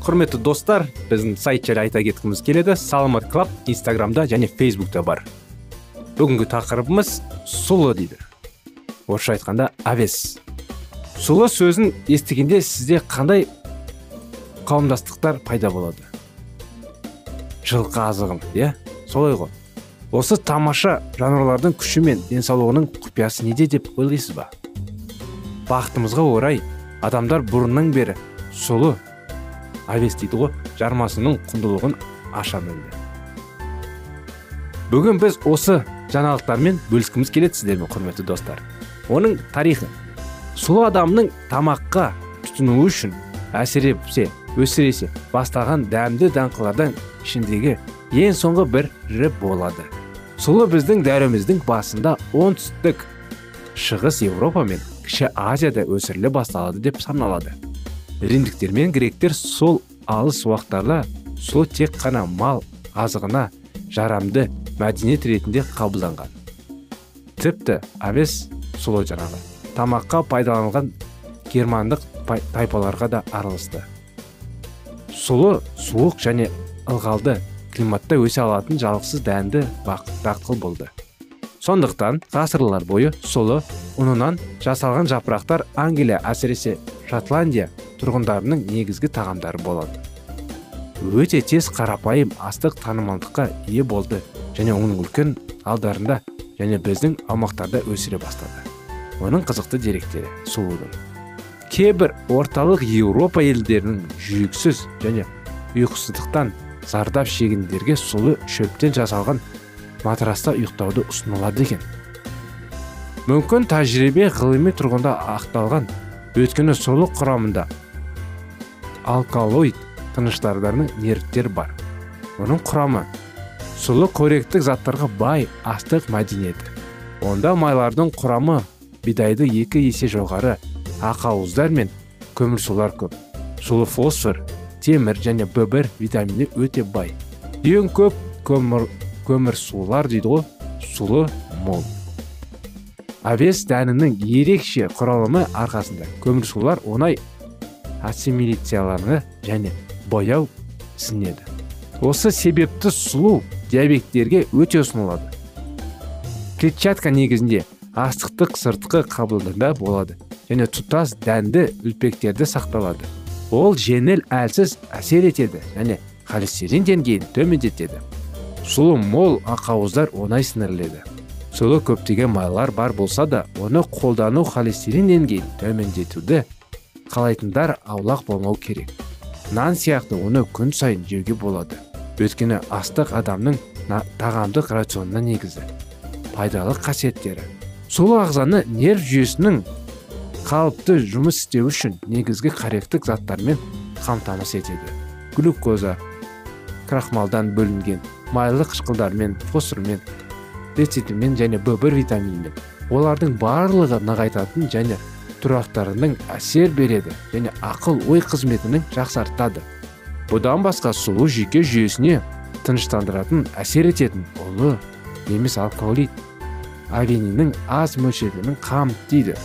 Құрметті достар біздің сайт жайлы айта кеткіміз келеді саламат клаб инстаграмда және фейсбукта бар. Бүгінгі тақырыбымыз сұлы дейді. Орысша айтқанда әвес сұлы сөзін естігенде сізде қандай қауымдастықтар пайда болады? Жылқы азығым иә? Солай ғой. Осы тамаша жануарлардың күші мен денсаулығының құпиясы неде деп ойлайсыз ба? Бақытымызға орай адамдар бұрыннан бері сұлы авес дейді ғой жармасының құндылығын аша білді. Бүгін біз осы жаңалықтармен бөліскіміз келеді сіздермен құрметті достар. Оның тарихы. Сұлу адамның тамаққа тұтынуы үшін әсіресе өсіресе бастаған дәмді даңқылардан ішіндегі ең соңғы бірі болады. Сұлы біздің дәуіріміздің басында оңтүстік шығыс еуропа мен кіші азияда өсіріле басталады деп саналады. Римдіктер мен гректер сол алыс уақыттарда сұлы тек қана мал азығына жарамды мәдениет ретінде қабылданған. Тіпті авес сұлы жаңағы тамаққа пайдаланылған германдық тайпаларға да араласты. Сұлы суық және ылғалды климатта өсе алатын жалғыз дәнді дақыл болды. Сондықтан ғасырлар бойы сұлы ұнынан жасалған жапырақтар англия әсіресе шотландия тұрғындарының негізгі тағамдары болады. Өте тез қарапайым астық танымалдыққа ие болды және оның үлкен алдарында және біздің аумақтарда өсіре бастады. Оның қызықты деректері сұлудың кейбір орталық еуропа елдерінің жүйексіз және ұйқысыздықтан зардап шегендерге сұлы шөптен жасалған матраста ұйықтауды ұсынылады екен. Мүмкін тәжірибе ғылыми тұрғында ақталған өйткені сұлы құрамында алкалоид тыныштарының нервтер бар. Оның құрамы сұлы қоректік заттарға бай астық мәдениеті. Онда майлардың құрамы бидайды екі есе жоғары ақауыздар мен көмірсулар көп. Сұлы фосфор темір және б витамині өте бай. Ең көп көмір көмірсулар дейді ғой сұлы мол. Авес дәнінің ерекше құралымы арқасында көмірсулар оңай ассимиляцияланады және бояу сіңеді осы себепті сұлу диабеттерге өте ұсынылады. Клетчатка негізінде астықтық сыртқы қабылдында болады және тұтас дәнді үлпектерді сақталады. Ол жеңіл әлсіз әсер етеді және холестерин деңгейін төмендетеді. Сұлы мол ақауыздар оңай сіңіріледі. Сұлы көптеген майлар бар болса да оны қолдану холестерин деңгейін төмендетуді қалайтындар аулақ болмау керек. Нан сияқты оны күн сайын жеуге болады. Өйткені астық адамның тағамдық рационына негізі. Пайдалы қасиеттері. Сұлы ағзаны нерв жүйесінің қалыпты жұмыс істеу үшін негізгі қоректік заттармен қамтамасыз етеді. Глюкоза крахмалдан бөлінген майлы қышқылдармен фосформен лецитинмен және б бір витаминмен. Олардың барлығы нығайтатын және тұрақтарының әсер береді және ақыл ой қызметінің жақсартады. Бұдан басқа сұлу жүйке жүйесіне тыныштандыратын әсер ететін ұлы немес алкоголит авениннің аз мөлшерінің қамтиды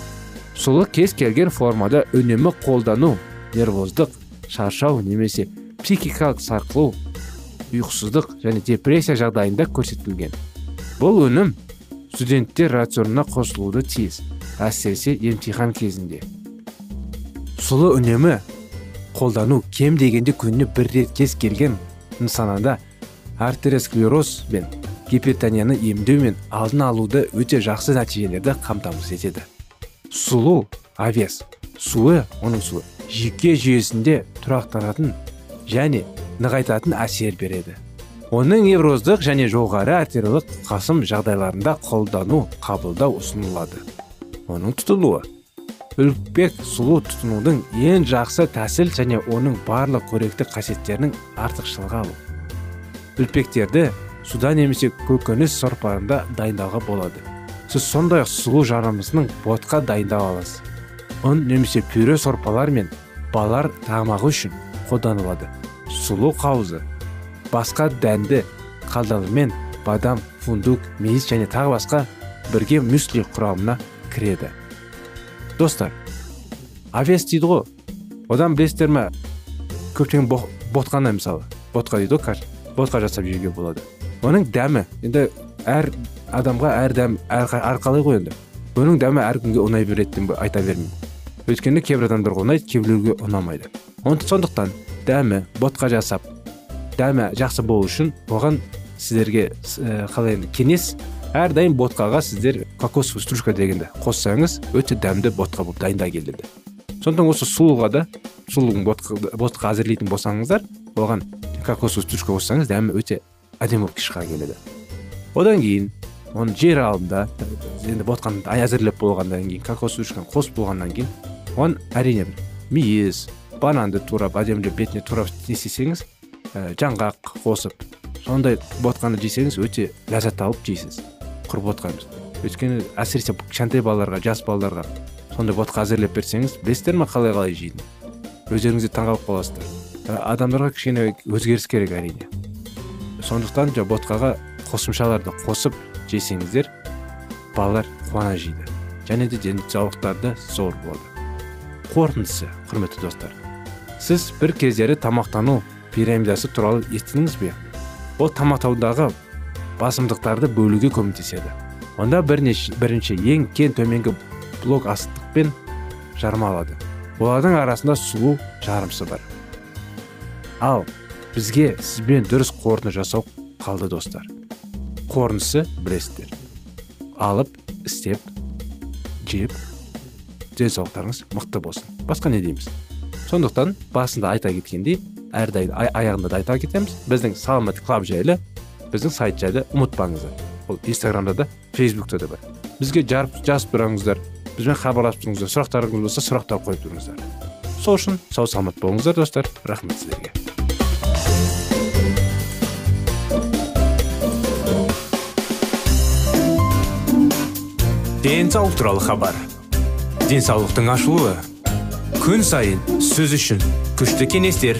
сұлы кез келген формада үнемі қолдану нервоздық шаршау немесе психикалық сарқылу ұйқысыздық және депрессия жағдайында көрсетілген. Бұл өнім студенттер рационына қосылуды тиіс. Әсіресе емтихан кезінде. Сұлы үнемі қолдану кем дегенде күніне бір рет кез келген нысанада артеросклероз бен гипертонияны емдеу мен алдын алуды өте жақсы нәтижелерді қамтамасыз етеді. Сұлу авес суы оның суы жүйке жүйесінде тұрақтанатын және нығайтатын әсер береді. Оның невроздық және жоғары артериялық қасым жағдайларында қолдану қабылдау ұсынылады. Оның тұтынуы үлпек сұлу тұтынудың ең жақсы тәсіл және оның барлық қоректі қасиеттерінің артықшылығы алу. Үлпектерді суда немесе көкөніс сорпаларында дайындауға болады. Сіз сондай ақ сұлу жарымысының ботқа дайындап аласыз. Ұн немесе пюре сорпалар мен балар тамағы үшін қолданылады. Сұлу қауызы. Басқа дәнді қалдығымен бадам фундук мейіз және тағы басқа бірге мюсли құрамына кіреді. Достар авес дейді ғой. Одан білесіздер ма көптеген ботқаны мысалы. Ботқа дейді ғой ботқа жасап жеуге болады. Оның дәмі енді әр адамға әр дәм әрқалай ғой енді. Оның дәмі әркімге ұнай береді деп айта бермеймін. Өйткені кейбір адамдарға ұнайды кейбіреуге ұнамайды. Сондықтан дәмі ботқа жасап дәмі жақсы болу үшін оған сіздерге қалай енді кеңес әрдайым ботқаға сіздер кокосовый стружка дегенді қоссаңыз өте дәмді ботқа болып дайында келеді. Сондықтан осы сұлуға да сұлудың ботқа әзірлейтін болсаңыздар оған кокосовый стружка қоссаңыз дәмі өте әдемі болып шыға келеді. Одан кейін оны жер алдында енді ботқаны әзірлеп болғаннан кейін кокос стружканы қосып болғаннан кейін оған әрине мейіз бананды турап әдемілеп бетіне турап не істесеңіз жаңғақ қосып сондай ботқаны жесеңіз өте ләззат алып жейсіз құр ботқаны өйткені әсіресе кішкентай балаларға жас балаларға сондай ботқа әзірлеп берсеңіз білесіздер ма қалай қалай жейтінін? Өздеріңіз де таңқалып қаласыздар адамдарға кішкене өзгеріс керек әрине. Сондықтан жаңа ботқаға қосымшаларды қосып жесеңіздер балалар қуана жейді. Және де денсаулықтары зор болады. Қорытындысы құрметті достар. Сіз бір кездері тамақтану пирамидасы туралы естідіңіз бе? Ол тамақтаудағы басымдықтарды бөлуге көмектеседі. Онда бірнеше, бірінші ең кен төменгі блок астықпен жармалады олардың арасында сұлу жарымсы бар. Ал бізге сізбен дұрыс қорытынды жасау қалды достар. Қорытындысы білесіздер. Алып істеп жеп денсаулықтарыңыз мықты болсын. Басқа не дейміз? Сондықтан басында айта кеткендей әрдайым аяғында да айта кетеміз. Біздің саламат клаб жайлы біздің сайт жайлы ұмытпаңыздар. Ол инстаграмда да фейсбукта да бар. Бізге жазып тұрыңыздар. Бізбен хабарласып тұрыңыздар. Сұрақтарыңыз болса сұрақтар қойып тұрыңыздар. Сол үшін сау саламат болыңыздар достар. Рахмет сіздерге. Денсаулық туралы хабар. Денсаулықтың ашылуы. Күн сайын сөз үшін күшті кеңестер.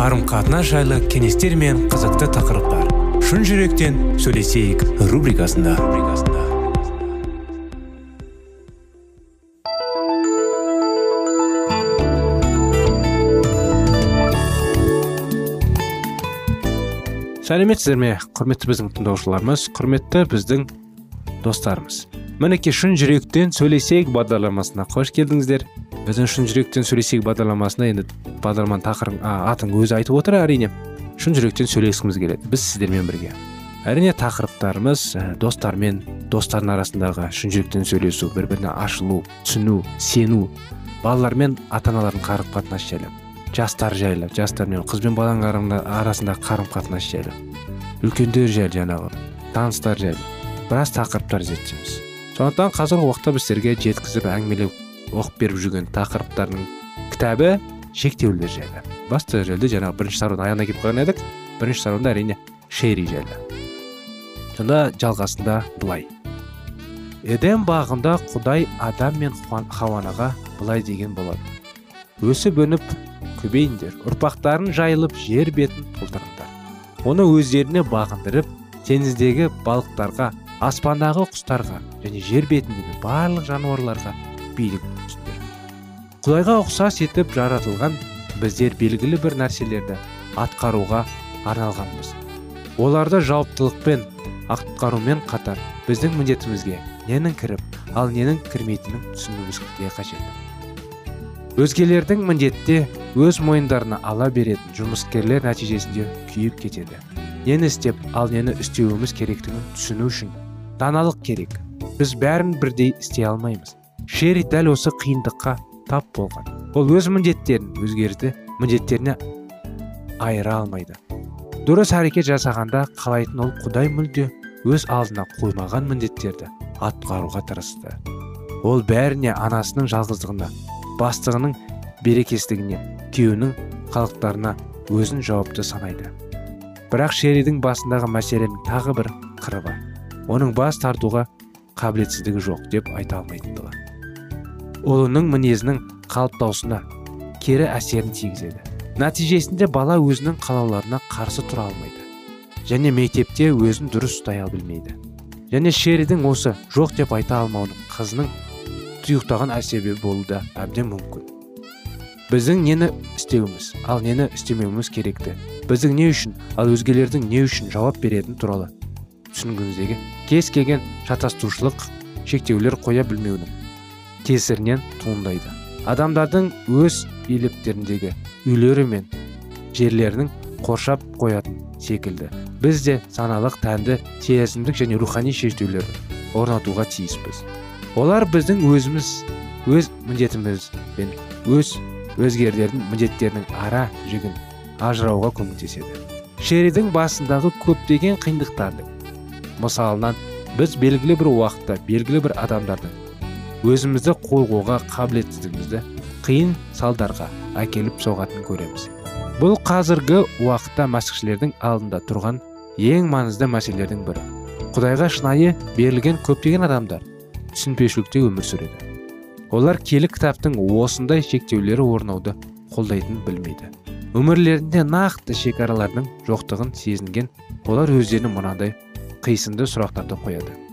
Қарым қатынас жайлы кеңестер мен қызықты тақырыптар. Шын жүректен сөйлесейік рубрикасында. Сәлеметсіздер ме құрметті біздің тыңдаушыларымыз құрметті біздің достарымыз? Мінекей шын жүректен сөйлесейік бағдарламасына қош келдіңіздер. Біздің шын жүректен сөйлесейік бағдарламасына енді бағдарламаның тақырыбы атын өзі айтып отыр әрине. Шын жүректен сөйлескіміз келеді біз сіздермен бірге. Әрине тақырыптарымыз ә, достармен достардың арасындағы шын жүректен сөйлесу бір біріне ашылу түсіну сену балалармен ата аналардың қарым қатынасы жайлы жастар жайлы жастар мен қыз бен баланың арасындағы қарым қатынас жайлы үлкендер жайлы жаңағы таныстар жайлы біраз тақырыптар зерттейміз. Сондықтан қазіргі уақытта біз сіздерге жеткізіп әңгімелеп оқып беріп жүрген тақырыптардың кітабы шектеулер жайлы басты жайлы жаңағы бірінші сарудың аяғына келіп қалған едік бірінші саруда әрине шерри жайлы сонда жалғасында былай эдем бағында құдай адам мен хауанаға былай деген болады өсіп өніп көбейіңдер ұрпақтарын жайылып жер бетін толтырыңдар оны өздеріне бағындырып теңіздегі балықтарға аспандағы құстарға және жер бетіндегі барлық жануарларға билік құдайға ұқсас етіп жаратылған біздер белгілі бір нәрселерді атқаруға арналғанбыз. Оларды жауаптылықпен атқарумен қатар біздің міндетімізге ненің кіріп ал ненің кірмейтінін түсінуіміз қажет. Өзгелердің міндетте өз мойындарына ала беретін жұмыскерлер нәтижесінде күйіп кетеді. Нені істеп ал нені істеуіміз керектігін түсіну үшін даналық керек. Біз бәрін бірдей істей алмаймыз. Шерри дәл осы қиындыққа тап болған. Ол өз міндеттерін өзгерді міндеттеріне айыра алмайды. Дұрыс әрекет жасағанда қалайтын ол құдай мүлде өз алдына қоймаған міндеттерді атқаруға тырысты. Ол бәріне анасының жалғыздығына бастығының берекесіздігіне күйеуінің қалықтарына өзін жауапты санайды. Бірақ шеридің басындағы мәселенің тағы бір қыры бар. Оның бас тартуға қабілетсіздігі жоқ деп айта алмайтындығы. Ұлының мінезінің қалыптасуына кері әсерін тигізеді. Нәтижесінде бала өзінің қалауларына қарсы тұра алмайды және мектепте өзін дұрыс ұстай білмейді. Және шеридің осы жоқ деп айта алмауының қызының тұйықтаған әсебі болуы да әбден мүмкін. Біздің нені істеуіміз ал нені істемеуіміз керекті? Біздің не үшін ал өзгелердің не үшін жауап беретіні туралы түсінгіңіздегі кез келген шатастырушылық шектеулер қоя білмеуінің кесірінен туындайды. Адамдардың өз иеліктеріндегі үйлері мен жерлерінің қоршап қоятын секілді. Біз де саналық тәнді сезімдік және рухани шектеулерді орнатуға тиіспіз. Олар біздің өзіміз өз міндетіміз бен өз өзгердердің міндеттерінің ара жігін ажырауға көмектеседі. Шеридің басындағы көптеген қиындықтардың мысалынан біз белгілі бір уақытта белгілі бір адамдардың өзімізді қорғауға қабілетсіздігімізді қиын салдарға әкеліп соғатынын көреміз. Бұл қазіргі уақытта мәсіхшілердің алдында тұрған ең маңызды мәселелердің бірі. Құдайға шынайы берілген көптеген адамдар түсінбеушілікте өмір сүреді. Олар келі кітаптың осындай шектеулері орнауды қолдайтынын білмейді. Өмірлерінде нақты шекаралардың жоқтығын сезінген олар өздеріне мынандай қисынды сұрақтарды қояды.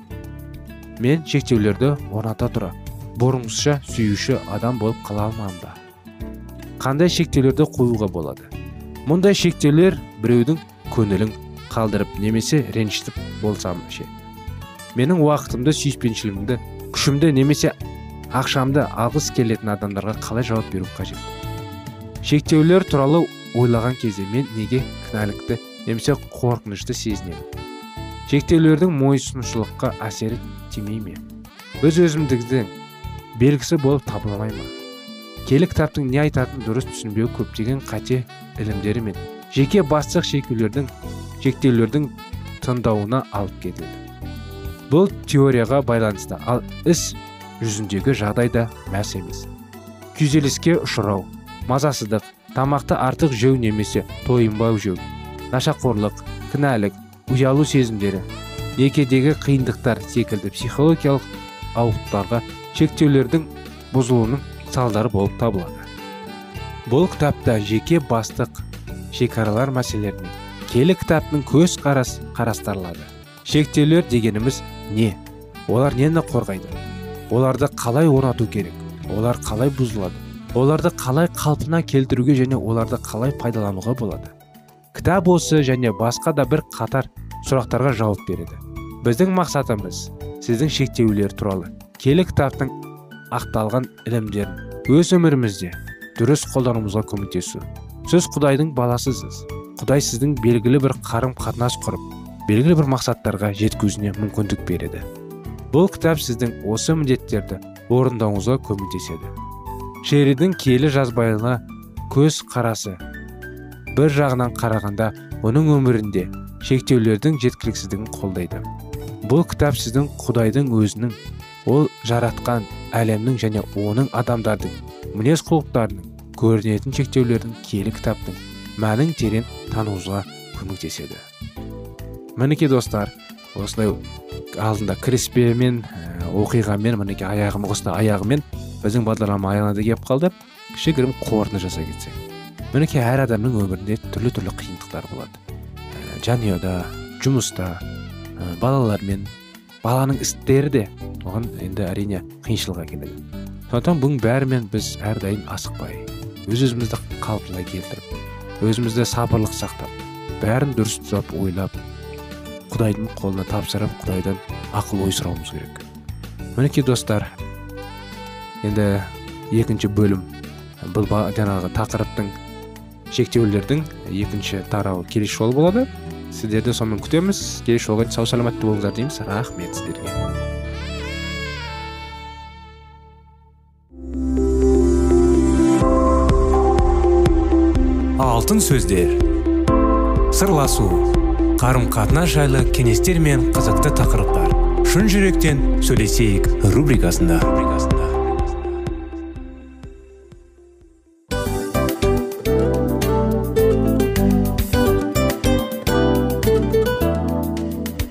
Мен шектеулерді орната тұра. Бұрынғыша сүйуші адам болып қала алман ба? Қандай шектеулерді қоюға болады? Мұндай шектеулер біреудің көңілін қалдырып немесе ренжітіп болсам ше? Менің уақытымды сүйіспеншілігімді күшімді немесе ақшамды алғыс келетін адамдарға қалай жауап беру қажет? Шектеулер туралы ойлаған кезде мен неге кінәлікті немесе қорқынышты сезінемін? Шектеулердің мойынсұнушылыққа әсері тимей ме өз өзімдігдің белгісі болып табыламай ма келі кітаптың не айтатынын дұрыс түсінбеу көптеген қате ілімдері мен жеке бастық шектеулердің шектеулердің тыңдауына алып келеді бұл теорияға байланысты ал іс жүзіндегі жағдай да мәс емес. Күйзеліске ұшырау мазасыздық тамақты артық жеу немесе тойынбау жеу нашақорлық кінәлік ұялу сезімдері некедегі қиындықтар секілді психологиялық ауытқуларға шектеулердің бұзылуының салдары болып табылады. Бұл кітапта жеке бастық шекаралар мәселелеріне келі кітаптың көз қарас қарастырылады. Шектеулер дегеніміз не? Олар нені қорғайды? Оларды қалай орнату керек? Олар қалай бұзылады? Оларды қалай қалпына келтіруге және оларды қалай пайдалануға болады? Кітап осы және басқа да бір қатар сұрақтарға жауап береді. Біздің мақсатымыз сіздің шектеулер туралы келі кітаптың ақталған ілімдерін өз өмірімізде дұрыс қолдануымызға көмектесу. Сіз құдайдың баласысыз. Құдай сіздің белгілі бір қарым қатынас құрып белгілі бір мақсаттарға жеткізуіне мүмкіндік береді. Бұл кітап сіздің осы міндеттерді орындауыңызға көмектеседі. Шеридің келі жазбайлы көз қарасы бір жағынан қарағанда оның өмірінде шектеулердің жеткіліксіздігін қолдайды. Бұл кітап сіздің құдайдың өзінің ол жаратқан әлемнің және оның адамдардың мінез құлықтарының көрінетін шектеулердің киелі кітаптың мәнін терең тануыңызға көмектеседі. Мінекей достар осылай алдында кіріспемен ә, оқиғамен мінекей аяғым осылай аяғымен біздің бағдарлама аяғына да келіп қалды. Кішігірім қорытынды жасай кетсек. Мінекей әр адамның өмірінде түрлі түрлі қиындықтар болады. Ә, жанұяда жұмыста ә, балалармен баланың істері де оған енді әрине қиыншылық әкеледі. Сондықтан бұның бәрімен біз әрдайым асықпай өз өзімізді қалпына келтіріп өзімізді сабырлық сақтап бәрін дұрыс тұтап ойлап құдайдың қолына тапсырып құдайдан ақыл ой сұрауымыз керек. Мінекей достар енді екінші бөлім бұл жаңағы тақырыптың шектеулердің екінші тарауы келесі жолы болады. Сіздерді сонымен күтеміз. Келесі жолға сау саламатты болыңыздар дейміз. Рахмет сіздерге. Алтын сөздер. Сырласу. Қарым қатынас жайлы кеңестер мен қызықты тақырыптар. Шын жүректен сөйлесейік рубрикасында.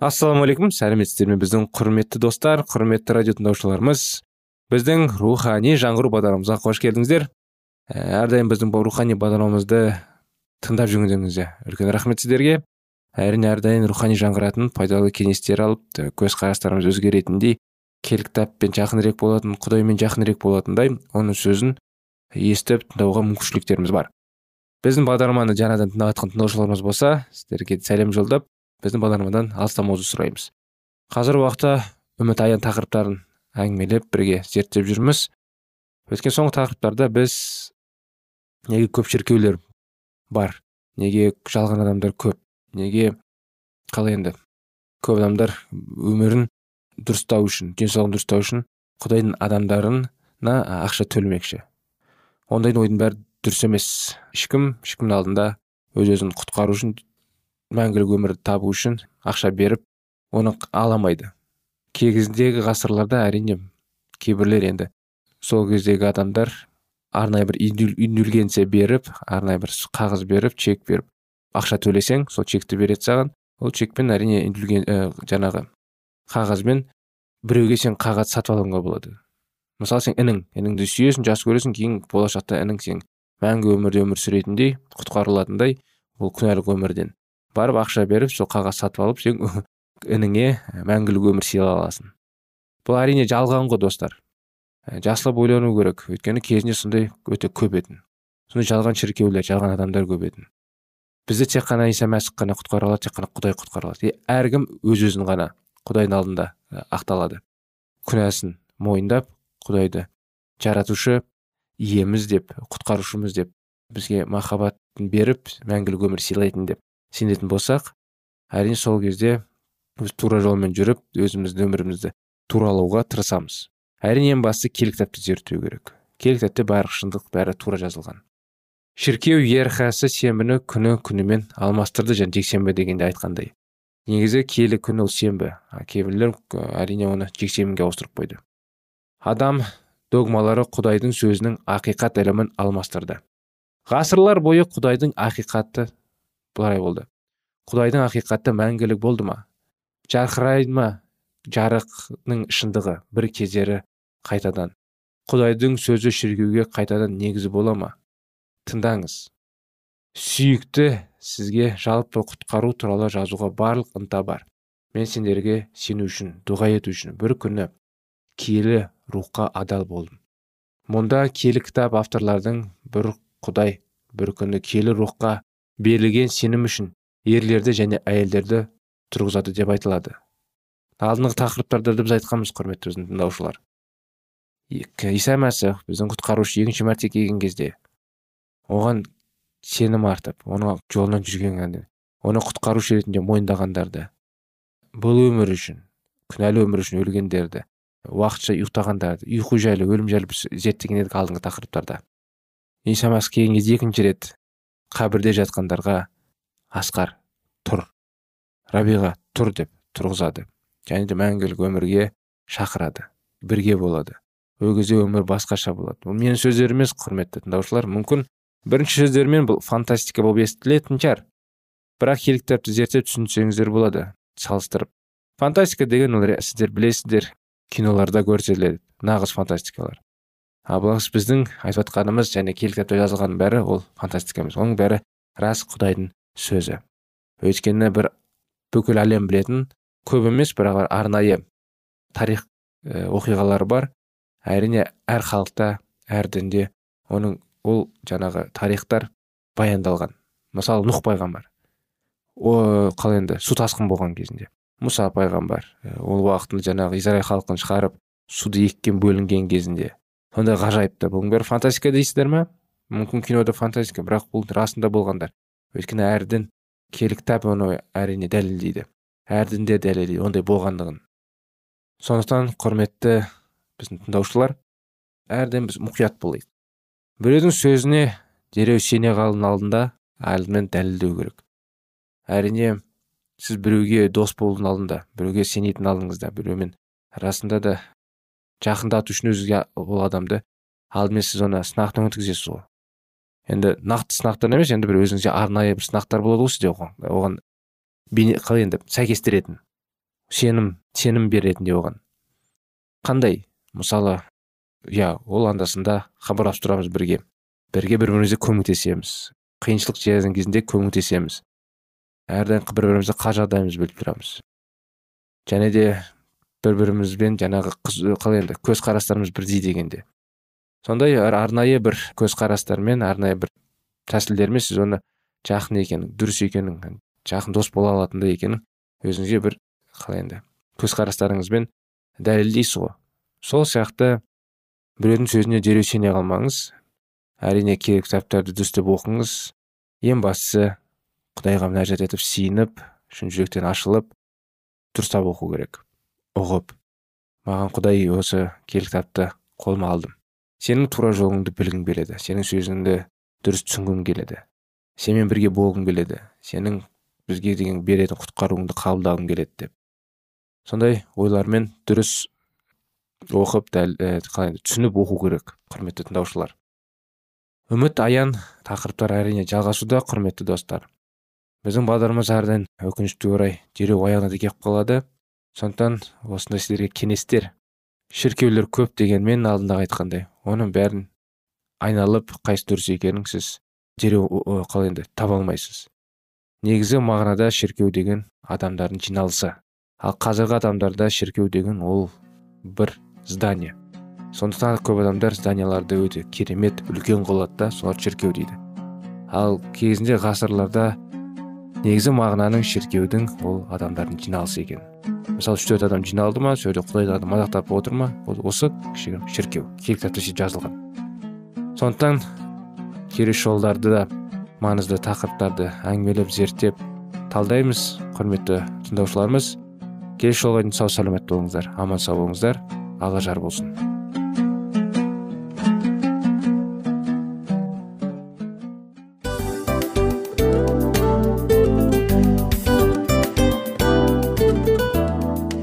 Ассалаумағалейкум сәлеметсіздер ме біздің құрметті достар құрметті радио тыңдаушыларымыз. Біздің рухани жаңғыру бағдарламамызға қош келдіңіздер. Ә, әрдайым біздің бұл рухани бағдарламамызды тыңдап жүргендеріңізге үлкен рахмет сіздерге. Әрине әрдайым рухани жаңғыратын пайдалы кеңестер алып көз қарастарымыз өзгеретіндей кел кітаппен жақынырек болатын құдаймен жақынырек болатындай оның сөзін естіп тыңдауға мүмкіншіліктеріміз бар. Біздің бағдарламаны жаңадан тыңдап жатқан тыңдаушыларымыз болса сіздерге сәлем жолдап біздің бағдарламадан алыстамауды сұраймыз. Қазір уақытта үміт аян тақырыптарын әңгімелеп бірге зерттеп жүрміз. Өткен соңғы тақырыптарда біз неге көп шіркеулер бар неге жалған адамдар көп неге қалай енді көп адамдар өмірін дұрыстау үшін денсаулығын дұрыстау үшін құдайдың адамдарына ақша төлемекші. Ондайдың ойдың бәрі дұрыс емес. Ешкім ешкімнің алдында өз өзін құтқару үшін мәңгілік өмірді табу үшін ақша беріп оны аламайды. Кей кездегі ғасырларда әрине кейбірлер енді сол кездегі адамдар арнайы бір индульгенция беріп арнайы бір қағаз беріп чек беріп ақша төлесең сол чекті береді саған. Ол чекпен әрине индульген ә, жаңағы қағазбен біреуге сен қағаз сатып алуға болады. Мысалы сен інің ініңді сүйесің жақсы көресің кейін болашақта інің сен мәңгі өмірде өмір сүретіндей құтқарылатындай ол күнәлік өмірден. Барып ақша беріп сол қағаз сатып алып сен ініңе мәңгілік өмір сыйлай аласың. Бұл әрине жалған ғой достар. Ә, жақсылап ойлану керек. Өйткені кезінде сондай өте көп етін. Сондай жалған шіркеулер жалған адамдар көп етін. Бізді тек қана иса мәсіх қана құтқара алады тек қана құдай құтқара алады. Әркім өз өзін ғана құдайдың алдында ақталады. Күнәсін мойындап құдайды жаратушы иеміз деп құтқарушымыз деп бізге махаббатын беріп мәңгілік өмір сыйлайтын деп. Сенетін болсақ әрине сол кезде біз тура жолмен жүріп өзіміздің өмірімізді туралауға тырысамыз. Әрине ең бастысы киелі кітапты зерттеу керек. Киелі кітапта барлық шындық бәрі тура жазылған. Шіркеу иерархиясы сенбіні күні күнімен алмастырды және жексенбі дегенде айтқандай. Негізі киелі күн ол сенбі. Кейбіреулер әрине оны жексенбіге ауыстырып қойды. Адам догмалары құдайдың сөзінің ақиқат ілімін алмастырды. Ғасырлар бойы құдайдың ақиқаты былай болды құдайдың ақиқаты мәңгілік болды ма жарқырайды ма жарықтың шындығы бір кездері қайтадан құдайдың сөзі шіркеуге қайтадан негізі бола ма тыңдаңыз сүйікті сізге жалпы құтқару туралы жазуға барлық ынта бар мен сендерге сену үшін дұға ету үшін бір күні киелі рухқа адал болдым мұнда киелі кітап авторлардың бір құдай бір күні киелі рухқа берілген сенім үшін ерлерді және әйелдерді тұрғызады деп айтылады. Алдыңғы тақырыптарда біз айтқанбыз құрметті біздің тыңдаушылар. Иса мәсіх біздің құтқарушы екінші мәрте келген кезде оған сенім артып оның жолынан жүрген оны құтқарушы ретінде мойындағандарды бұл өмір үшін күнәлі өмір үшін өлгендерді уақытша ұйықтағандарды ұйқы жайлы өлім жайлы біз зерттеген едік алдыңғы тақырыптарда. Иса мәсіх келген кезде екінші рет қабірде жатқандарға асқар тұр рабиға тұр деп тұрғызады. Және де мәңгілік өмірге шақырады бірге болады. Ол кезде өмір басқаша болады. Бұл менің сөздерім емес құрметті тыңдаушылар. Мүмкін бірінші сөздермен бұл фантастика болып естілетін шығар. Бірақ киелі кітапты зерттеп түсінсеңіздер болады. Салыстырып. Фантастика деген ол сіздер білесіздер киноларда көрсетіледі. Нағыз фантастикалар. Ал біздің айтып жатқанымыз және киелі кітапта жазылғанның бәрі ол фантастика емес оның бәрі рас құдайдың сөзі. Өйткені бір бүкіл әлем білетін көп емес бірақ арнайы тарих оқиғалары бар. Әрине әр халықта әр дінде оның ол жаңағы тарихтар баяндалған. Мысалы нұх пайғамбар. О қалай енді су тасқын болған кезінде. Мұса пайғамбар ол уақытында жаңағы израиль халқын шығарып суды екіге бөлінген кезінде. Сондай ғажайыпты бұның бәрі фантастика дейсіздер ме? Мүмкін кинода фантастика бірақ бұл расында болғандар. Өйткені әр дін киелі кітап оны әрине дәлелдейді. Әр дінде дәлелдейді ондай болғандығын. Сондықтан құрметті біздің тыңдаушылар әрдайым біз мұқият болайық. Біреудің сөзіне дереу сене қалың алдында алдымен дәлелдеу керек. Әрине сіз біреуге дос болудың алдында біреуге сенетін алдыңызда біреумен расында да жақындату үшін өзіңізге ол адамды алдымен сіз оны сынақтан өткізесіз ғой. Енді нақты сынақтан емес енді бір өзіңізде арнайы бір сынақтар болады ғой сізде оған. Оған бейне қалай енді сәйкестіретін сенім сенім беретін оған. Қандай? Мысалы иә ол андасында хабарласып тұрамыз бірге. Бірге бір бірімізге көмектесеміз. Қиыншылық жазған кезінде көмектесеміз. Әрдайым бір бірімізді қал жағдайымызды біліп тұрамыз. Және де бір бірімізбен жаңағы қалай енді көзқарастарымыз бірдей дегенде. Сондай арнайы бір көзқарастармен арнайы бір тәсілдермен сіз оны жақын екенін дұрыс екенін жақын дос бола алатындай екенін өзіңізге бір қалай енді көзқарастарыңызбен дәлелдейсіз ғой. Сол сияқты біреудің сөзіне дереу сене қалмаңыз әрине керек кітаптарды дұрыстап оқыңыз ең бастысы құдайға мінәжат етіп сиініп шын жүректен ашылып дұрыстап оқу керек. Ұғып маған құдай осы киелі кітапты қолыма алдым. Сенің тура жолыңды білгім келеді сенің сөзіңді дұрыс түсінгім келеді сенімен бірге болғым келеді сенің бізге деген беретін құтқаруыңды қабылдағым келеді деп. Сондай ойлармен дұрыс оқып дәл қалай түсініп оқу керек құрметті тыңдаушылар. Үміт аян тақырыптар әрине жалғасуда құрметті достар. Біздің бағдарламамыз әрдайым өкінішке орай дереу аяғына да келіп қалады. Сондықтан осындай сіздерге кеңестер шіркеулер көп дегенмен алдындағы айтқандай оның бәрін айналып қайсы дұрыс екенін сіз дереу қалай енді таба алмайсыз. Негізі мағынада шіркеу деген адамдардың жиналысы. Ал қазіргі адамдарда шіркеу деген ол бір здание. Сондықтан көп адамдар зданияларды өте керемет үлкен қылады да солар шіркеу дейді. Ал кезінде ғасырларда негізі мағынаның шіркеудің ол адамдардың жиналысы екен. Мысалы үш төрт адам жиналды ма сол жерде құдайды мадақтап отыр ма осы кішігірім шіркеу киелі кітапта жазылған. Сондықтан келесі жолдарды да маңызды тақырыптарды әңгімелеп зерттеп талдаймыз құрметті тыңдаушыларымыз. Келесі жолға дейін сау саламат болыңыздар аман сау болыңыздар. Алла жар болсын.